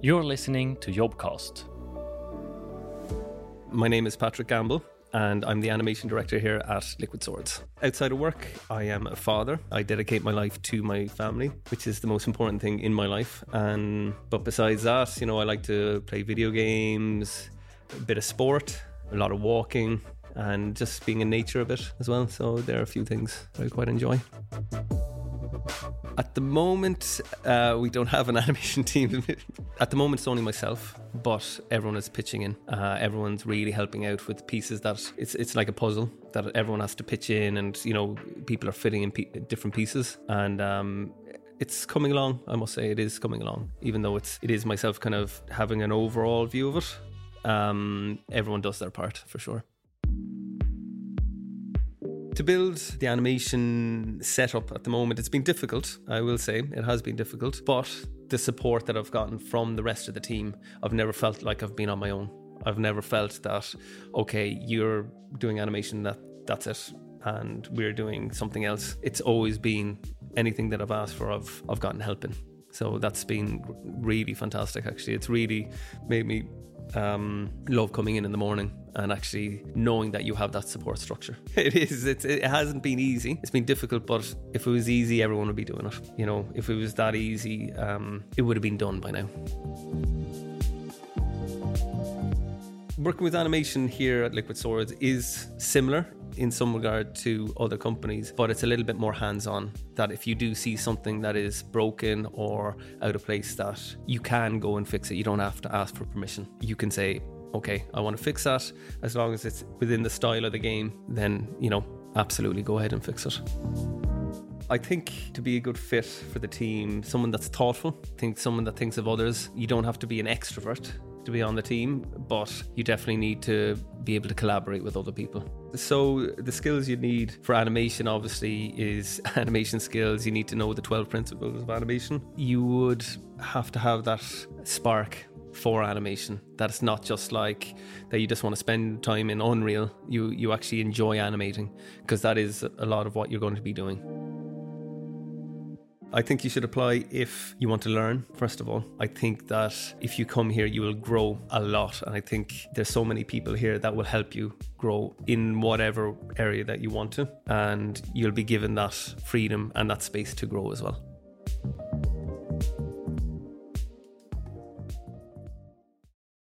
You're listening to Jobcast. My name is Patrick Gamble and I'm the animation director here at Liquid Swords. Outside of work, I am a father. I dedicate my life to my family, which is the most important thing in my life. And but besides that, you know, I like to play video games, a bit of sport, a lot of walking, and just being in nature a bit as well. So there are a few things I quite enjoy. At the moment, uh, we don't have an animation team. At the moment, it's only myself, but everyone is pitching in. Uh, everyone's really helping out with pieces that it's it's like a puzzle that everyone has to pitch in, and you know people are fitting in different pieces, and um, it's coming along. I must say, it is coming along, even though it's it is myself kind of having an overall view of it. Um, everyone does their part for sure. To build the animation setup at the moment, it's been difficult, I will say. It has been difficult. But the support that I've gotten from the rest of the team, I've never felt like I've been on my own. I've never felt that, okay, you're doing animation, that that's it. And we're doing something else. It's always been anything that I've asked for, I've, I've gotten help in. So that's been really fantastic, actually. It's really made me um, love coming in in the morning and actually knowing that you have that support structure. It is. It hasn't been easy. It's been difficult, but if it was easy, everyone would be doing it. You know, if it was that easy, um, it would have been done by now. Working with animation here at Liquid Swords is similar in some regard to other companies, but it's a little bit more hands on. That if you do see something that is broken or out of place, that you can go and fix it. You don't have to ask for permission. You can say, okay, I want to fix that. As long as it's within the style of the game, then, you know, absolutely go ahead and fix it. I think to be a good fit for the team, someone that's thoughtful, think someone that thinks of others. You don't have to be an extrovert to be on the team, but you definitely need to be able to collaborate with other people. So the skills you need for animation obviously is animation skills. You need to know the 12 principles of animation. You would have to have that spark for animation. That's not just like that you just want to spend time in Unreal. You you actually enjoy animating because that is a lot of what you're going to be doing. I think you should apply if you want to learn, first of all. I think that if you come here, you will grow a lot. And I think there's so many people here that will help you grow in whatever area that you want to. And you'll be given that freedom and that space to grow as well.